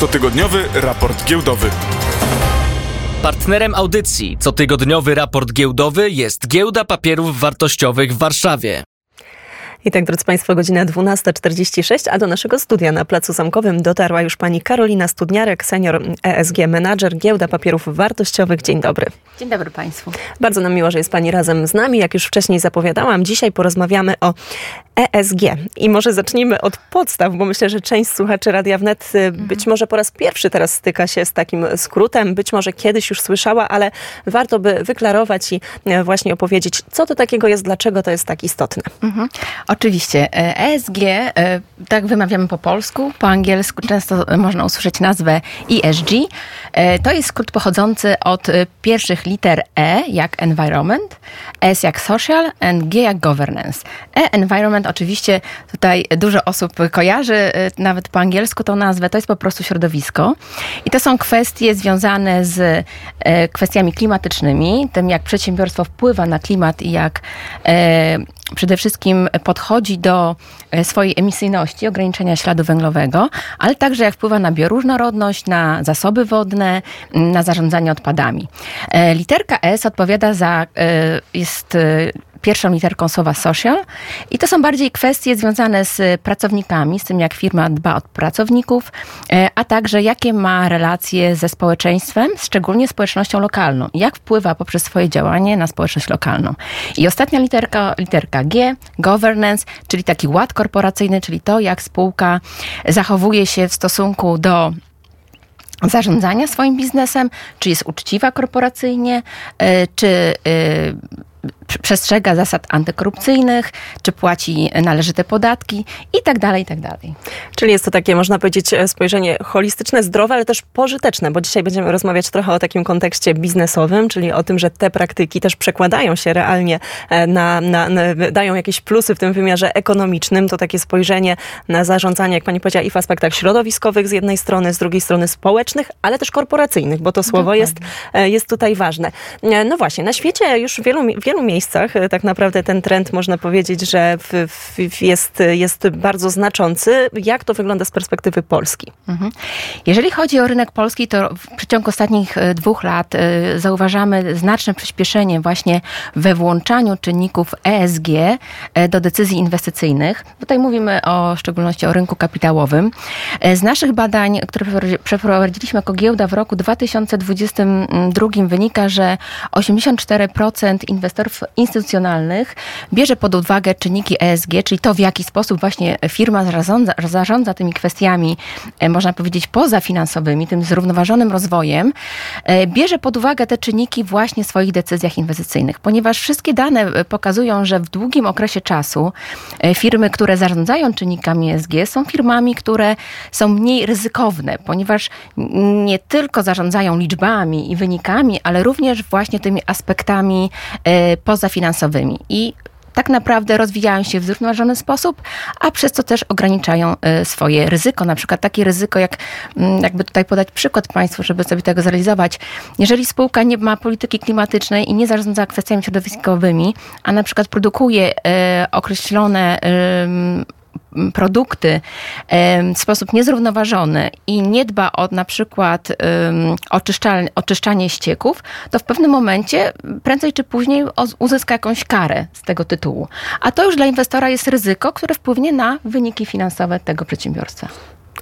Cotygodniowy raport giełdowy. Partnerem audycji Cotygodniowy raport giełdowy jest Giełda Papierów Wartościowych w Warszawie. I tak, drodzy Państwo, godzina 12.46, a do naszego studia na Placu Zamkowym dotarła już pani Karolina Studniarek, senior ESG menadżer Giełda Papierów Wartościowych. Dzień dobry. Dzień dobry Państwu. Bardzo nam miło, że jest Pani razem z nami. Jak już wcześniej zapowiadałam, dzisiaj porozmawiamy o ESG. I może zacznijmy od podstaw, bo myślę, że część słuchaczy Radia Wnet mhm. być może po raz pierwszy teraz styka się z takim skrótem, być może kiedyś już słyszała, ale warto by wyklarować i e, właśnie opowiedzieć, co to takiego jest, dlaczego to jest tak istotne. Mhm. Oczywiście. ESG, e tak wymawiamy po polsku, po angielsku często można usłyszeć nazwę ESG. To jest skrót pochodzący od pierwszych liter E jak environment, S jak social and G jak governance. E environment oczywiście tutaj dużo osób kojarzy nawet po angielsku tą nazwę, to jest po prostu środowisko. I to są kwestie związane z kwestiami klimatycznymi, tym jak przedsiębiorstwo wpływa na klimat i jak przede wszystkim podchodzi do swojej emisyjności, ograniczenia śladu węglowego, ale także jak wpływa na bioróżnorodność, na zasoby wodne, na zarządzanie odpadami. Literka S odpowiada za, jest pierwszą literką słowa social. I to są bardziej kwestie związane z pracownikami, z tym jak firma dba o pracowników, e, a także jakie ma relacje ze społeczeństwem, szczególnie społecznością lokalną. Jak wpływa poprzez swoje działanie na społeczność lokalną. I ostatnia literka, literka G, governance, czyli taki ład korporacyjny, czyli to, jak spółka zachowuje się w stosunku do zarządzania swoim biznesem, czy jest uczciwa korporacyjnie, e, czy e, przestrzega zasad antykorupcyjnych, czy płaci należyte podatki i tak dalej, i tak dalej. Czyli jest to takie, można powiedzieć, spojrzenie holistyczne, zdrowe, ale też pożyteczne, bo dzisiaj będziemy rozmawiać trochę o takim kontekście biznesowym, czyli o tym, że te praktyki też przekładają się realnie e, na, na, na dają jakieś plusy w tym wymiarze ekonomicznym. To takie spojrzenie na zarządzanie, jak pani powiedziała, i w aspektach środowiskowych z jednej strony, z drugiej strony społecznych, ale też korporacyjnych, bo to słowo jest, e, jest tutaj ważne. E, no właśnie, na świecie już w wielu, wielu miejscach miejscach. E, tak naprawdę ten trend można powiedzieć, że w, w, jest, jest bardzo znaczący. Jak to wygląda z perspektywy Polski? Mhm. Jeżeli chodzi o rynek polski, to w przeciągu ostatnich e, dwóch lat e, zauważamy znaczne przyspieszenie właśnie we włączaniu czynników ESG do decyzji inwestycyjnych. Tutaj mówimy o w szczególności o rynku kapitałowym. Z naszych badań, które przeprowadziliśmy jako giełda w roku 2022 wynika, że 84% inwestorów instytucjonalnych bierze pod uwagę czynniki ESG, czyli to, w jaki sposób właśnie firma zarządza, zarządza tymi kwestiami, e, można powiedzieć, pozafinansowymi, tym zrównoważonym rozwojem, e, bierze pod uwagę te czynniki właśnie w swoich decyzjach inwestycyjnych, ponieważ wszystkie dane e, pokazują, że w długim okresie czasu firmy, które zarządzają czynnikami ESG, są firmami, które są mniej ryzykowne, ponieważ nie tylko zarządzają liczbami i wynikami, ale również właśnie tymi aspektami poza finansowymi i tak naprawdę rozwijają się w zrównoważony sposób, a przez to też ograniczają y, swoje ryzyko. Na przykład takie ryzyko, jak mm, jakby tutaj podać przykład Państwu, żeby sobie tego zrealizować. Jeżeli spółka nie ma polityki klimatycznej i nie zarządza kwestiami środowiskowymi, a na przykład produkuje y, określone produkty w sposób niezrównoważony i nie dba o na przykład oczyszczanie ścieków, to w pewnym momencie prędzej czy później uzyska jakąś karę z tego tytułu. A to już dla inwestora jest ryzyko, które wpłynie na wyniki finansowe tego przedsiębiorstwa.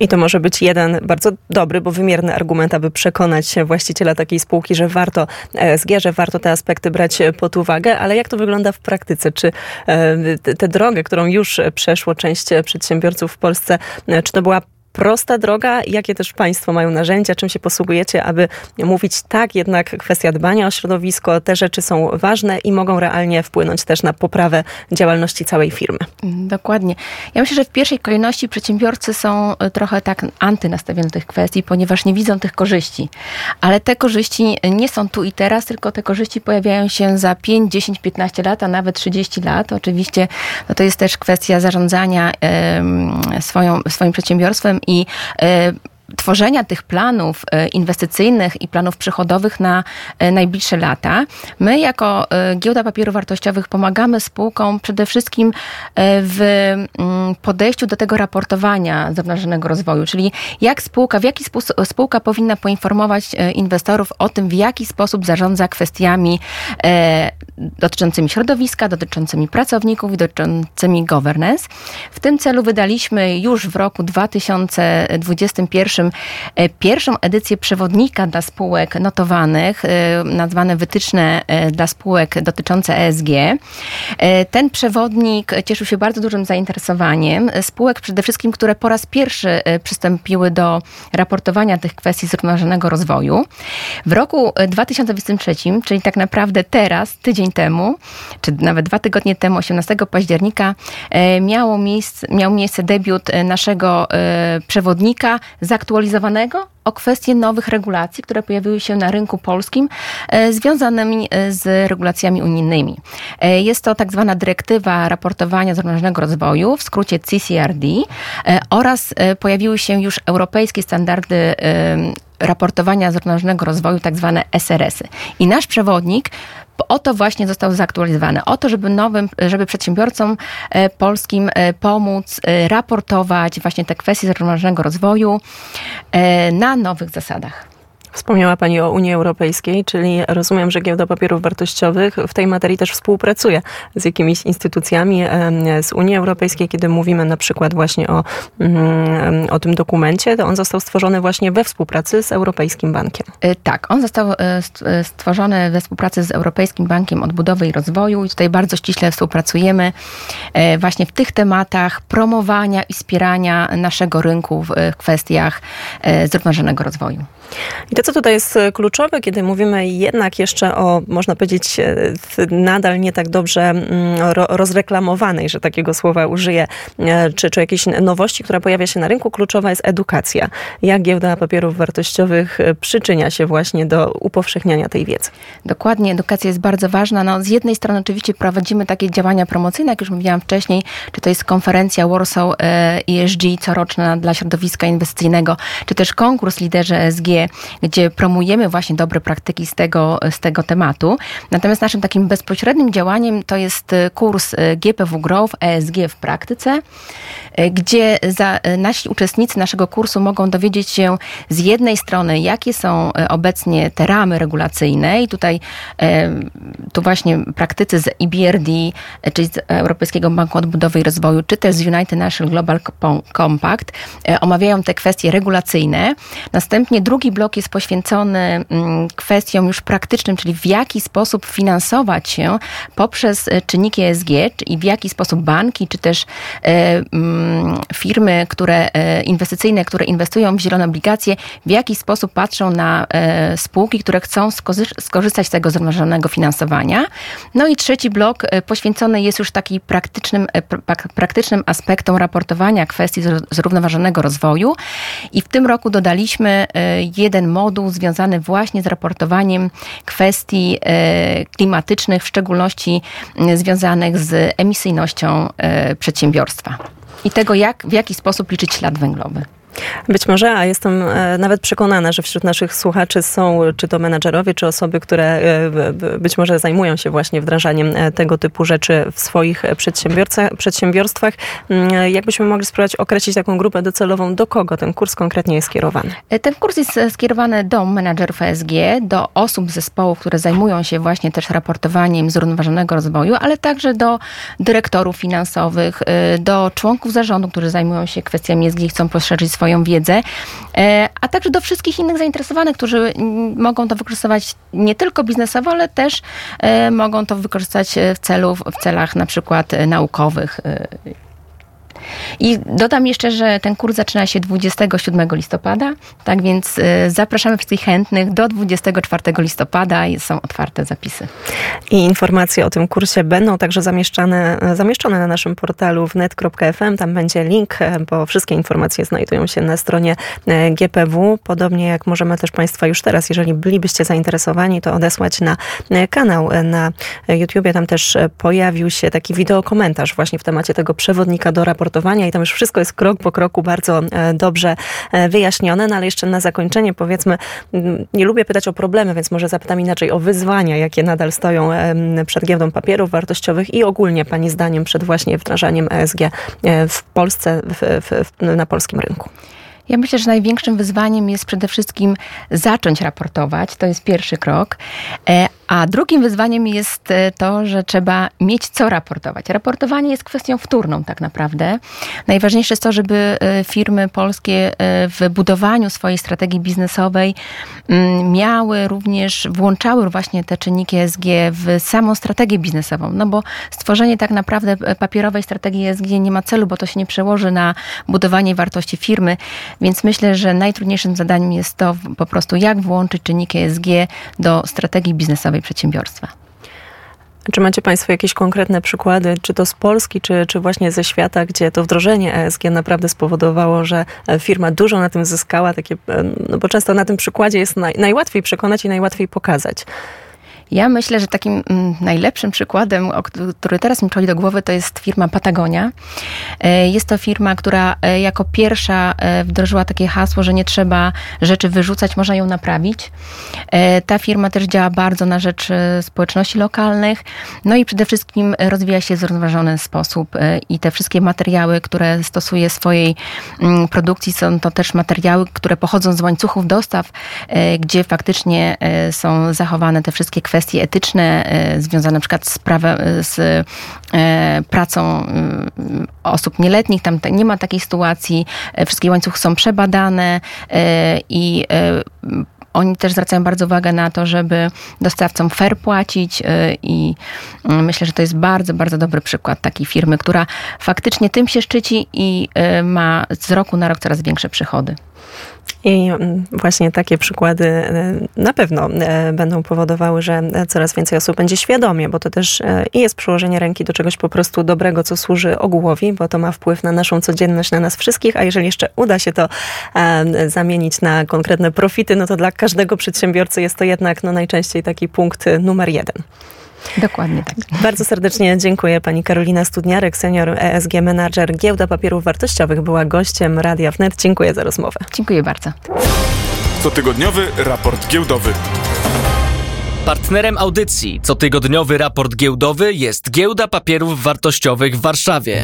I to może być jeden bardzo dobry, bo wymierny argument, aby przekonać właściciela takiej spółki, że warto ESG, że warto te aspekty brać pod uwagę, ale jak to wygląda w praktyce? Czy e, tę drogę, którą już przeszło część przedsiębiorców w Polsce, e, czy to była prosta droga? Jakie też Państwo mają narzędzia? Czym się posługujecie, aby mówić tak, jednak kwestia dbania o środowisko, te rzeczy są ważne i mogą realnie wpłynąć też na poprawę działalności całej firmy? Dokładnie. Ja myślę, że w pierwszej kolejności przedsiębiorcy są e, trochę tak antynastawieni do tych kwestii, ponieważ nie widzą tych korzyści. Ale te korzyści nie są tu i teraz, tylko te korzyści pojawiają się za 5, 10, 15 lat, a nawet 30 lat. Oczywiście no to jest też kwestia zarządzania swoją, swoim przedsiębiorstwem i e, tworzenia tych planów inwestycyjnych i planów przychodowych na najbliższe lata. My jako Giełda Papierów Wartościowych pomagamy spółkom przede wszystkim w mm, podejściu do tego raportowania zrównoważonego rozwoju, czyli jak spółka, w jaki sposób spółka powinna poinformować inwestorów o tym, w jaki sposób zarządza kwestiami dotyczącymi środowiska, dotyczącymi pracowników i dotyczącymi governance. W tym celu wydaliśmy już w roku 2021 e, pierwszą edycję przewodnika dla spółek notowanych, e, nazwane wytyczne e, dla spółek dotyczące ESG. Ten przewodnik cieszył się bardzo dużym zainteresowaniem spółek, przede wszystkim, które po raz pierwszy przystąpiły do raportowania tych kwestii zrównoważonego rozwoju. W roku 2023, czyli tak naprawdę teraz, tydzień temu, czy nawet dwa tygodnie temu, 18 października, miało miejsce, miał miejsce debiut naszego przewodnika zaktualizowanego o kwestie nowych regulacji, które pojawiły się na rynku polskim, związanymi z regulacjami unijnymi. Jest to tak zwana dyrektywa raportowania zrównoważonego rozwoju, w skrócie CCRD, oraz pojawiły się już europejskie standardy raportowania zrównoważonego rozwoju, tak zwane SRS-y. I nasz przewodnik o to właśnie został zaktualizowany. O to, żeby nowym, żeby przedsiębiorcom e, polskim e, pomóc e, raportować właśnie te kwestie zrównoważonego rozwoju na nowych zasadach. Wspomniała Pani o Unii Europejskiej, czyli rozumiem, że Giełda Papierów Wartościowych w tej materii też współpracuje z jakimiś instytucjami z Unii Europejskiej. Kiedy mówimy na przykład właśnie o, mm, o tym dokumencie, to on został stworzony właśnie we współpracy z Europejskim Bankiem. E, tak, on został e, e, stworzony we współpracy z Europejskim Bankiem Odbudowy i Rozwoju i tutaj bardzo ściśle współpracujemy właśnie w tych tematach promowania i wspierania naszego rynku w kwestiach zrównoważonego rozwoju. I to, co tutaj jest e, kluczowe, kiedy mówimy jednak jeszcze o, można powiedzieć, e, nadal nie tak dobrze mm, rozreklamowanej, że takiego słowa użyję, e, czy, czy jakiejś nowości, która pojawia się na rynku, kluczowa jest edukacja. Jak giełda papierów wartościowych przyczynia się właśnie do upowszechniania tej wiedzy? Dokładnie, edukacja jest bardzo ważna. No, z jednej strony oczywiście prowadzimy takie działania promocyjne, jak już mówiłam wcześniej, czy to jest konferencja Warsaw ESG coroczna dla środowiska inwestycyjnego, czy też konkurs Liderzy ESG, gdzie promujemy właśnie dobre praktyki z tego, z tego tematu. Natomiast naszym takim bezpośrednim działaniem to jest e, kurs e, GPW Growth ESG w praktyce, e, gdzie za, nasi uczestnicy naszego kursu mogą dowiedzieć się z jednej strony, jakie są obecnie te ramy regulacyjne i tutaj tu właśnie praktycy z EBRD, czyli z Europejskiego Banku Odbudowy i Rozwoju, czy też z United National Global Compact omawiają te kwestie regulacyjne. Następnie drugi blok jest poświęcony mm, kwestiom już praktycznym, czyli w jaki sposób finansować się poprzez e, czynniki ESG i w jaki sposób banki, czy też e, mm, firmy, które e, inwestycyjne, które inwestują w zielone obligacje, w jaki sposób patrzą na spółki, które chcą skorzystać z tego zrównoważonego finansowania. No i trzeci blok poświęcony jest już takim praktycznym, praktycznym aspektom raportowania kwestii zrównoważonego rozwoju. I w tym roku dodaliśmy jeden moduł związany właśnie z raportowaniem kwestii e, klimatycznych, w szczególności związanych z emisyjnością e, przedsiębiorstwa i tego, jak, w jaki sposób liczyć ślad węglowy. Być może, a jestem e, nawet przekonana, że wśród naszych słuchaczy są czy to menadżerowie, czy osoby, które e, być może zajmują się właśnie wdrażaniem e, tego typu rzeczy w swoich przedsiębiorstwach. Mm, jakbyśmy mogli spróbować określić taką grupę docelową, do kogo ten kurs konkretnie jest skierowany? Ten kurs jest skierowany do menadżerów ESG, do osób zespołów, które zajmują się właśnie też raportowaniem zrównoważonego rozwoju, ale także do dyrektorów finansowych, do członków zarządu, którzy zajmują się kwestiami ESG i chcą poszerzyć swoje swoją wiedzę, e, a także do wszystkich innych zainteresowanych, którzy mogą to wykorzystywać nie tylko biznesowo, ale też e, mogą to wykorzystać w, celu, w celach na przykład naukowych i dodam jeszcze, że ten kurs zaczyna się 27 listopada, tak więc y, zapraszamy wszystkich chętnych do 24 listopada i są otwarte zapisy. I informacje o tym kursie będą także zamieszczane, zamieszczone na naszym portalu wnet.fm. Tam będzie link, bo wszystkie informacje znajdują się na stronie e, GPW. Podobnie jak możemy też Państwa już teraz, jeżeli bylibyście zainteresowani, to odesłać na e, kanał e, na YouTubie. Tam też pojawił się taki wideokomentarz właśnie w temacie tego przewodnika do raportu i tam już wszystko jest krok po kroku bardzo e, dobrze e, wyjaśnione, no ale jeszcze na zakończenie powiedzmy, mm, nie lubię pytać o problemy, więc może zapytam inaczej o wyzwania, jakie nadal stoją em, przed giełdą papierów wartościowych i ogólnie Pani zdaniem przed właśnie wdrażaniem ESG e, w Polsce, w, w, na polskim rynku. Ja myślę, że największym wyzwaniem jest przede wszystkim zacząć raportować. To jest pierwszy krok. A drugim wyzwaniem jest e, to, że trzeba mieć co raportować. Raportowanie jest kwestią wtórną tak naprawdę. Najważniejsze jest to, żeby e, firmy polskie e, w budowaniu swojej strategii biznesowej mm, miały również, włączały właśnie te czynniki ESG w samą strategię biznesową. No bo stworzenie tak naprawdę papierowej strategii ESG nie ma celu, bo to się nie przełoży na budowanie wartości firmy. Więc myślę, że najtrudniejszym zadaniem jest to po prostu, jak włączyć czynniki ESG do strategii biznesowej przedsiębiorstwa. Czy macie Państwo jakieś konkretne przykłady, czy to z Polski, czy, czy właśnie ze świata, gdzie to wdrożenie ESG naprawdę spowodowało, że e, firma dużo na tym zyskała? Takie, e, no bo często na tym przykładzie jest naj, najłatwiej przekonać i najłatwiej pokazać. Ja myślę, że takim mm, najlepszym przykładem, który teraz mi przychodzi do głowy, to jest firma Patagonia. E, Jest to firma, która e, jako pierwsza e, wdrożyła takie hasło, że nie trzeba rzeczy wyrzucać, można ją naprawić. Ta firma też działa bardzo na rzecz społeczności lokalnych, no i przede wszystkim rozwija się w zrównoważony sposób i te wszystkie materiały, które stosuje swojej mm, produkcji, są to też materiały, które pochodzą z łańcuchów dostaw, gdzie faktycznie są zachowane te wszystkie kwestie etyczne e, związane na przykład z prawem, e, z e, pracą osób nieletnich. Tam nie ma takiej sytuacji. Wszystkie łańcuchy są przebadane i oni też zwracają bardzo uwagę na to, żeby dostawcom fair płacić i mm, myślę, że to jest bardzo, bardzo dobry przykład takiej firmy, która faktycznie tym się szczyci i ma z roku na rok coraz większe przychody. I mm, właśnie takie przykłady e, na pewno e, będą powodowały, że coraz więcej osób będzie świadomie, bo to też e, i jest przyłożenie ręki do czegoś po prostu dobrego, co służy ogółowi, bo to ma wpływ na naszą codzienność, na nas wszystkich, a jeżeli jeszcze uda się to zamienić na konkretne profity, no to dla każdego przedsiębiorcy jest to jednak no, najczęściej taki punkt numer jeden. Dokładnie tak. Bardzo serdecznie dziękuję pani Karolina Studniarek, senior ESG Manager Giełda Papierów Wartościowych, była gościem Radia Wnet. Dziękuję za rozmowę. Dziękuję bardzo. Cotygodniowy raport giełdowy. Partnerem audycji cotygodniowy raport giełdowy jest Giełda Papierów Wartościowych w Warszawie.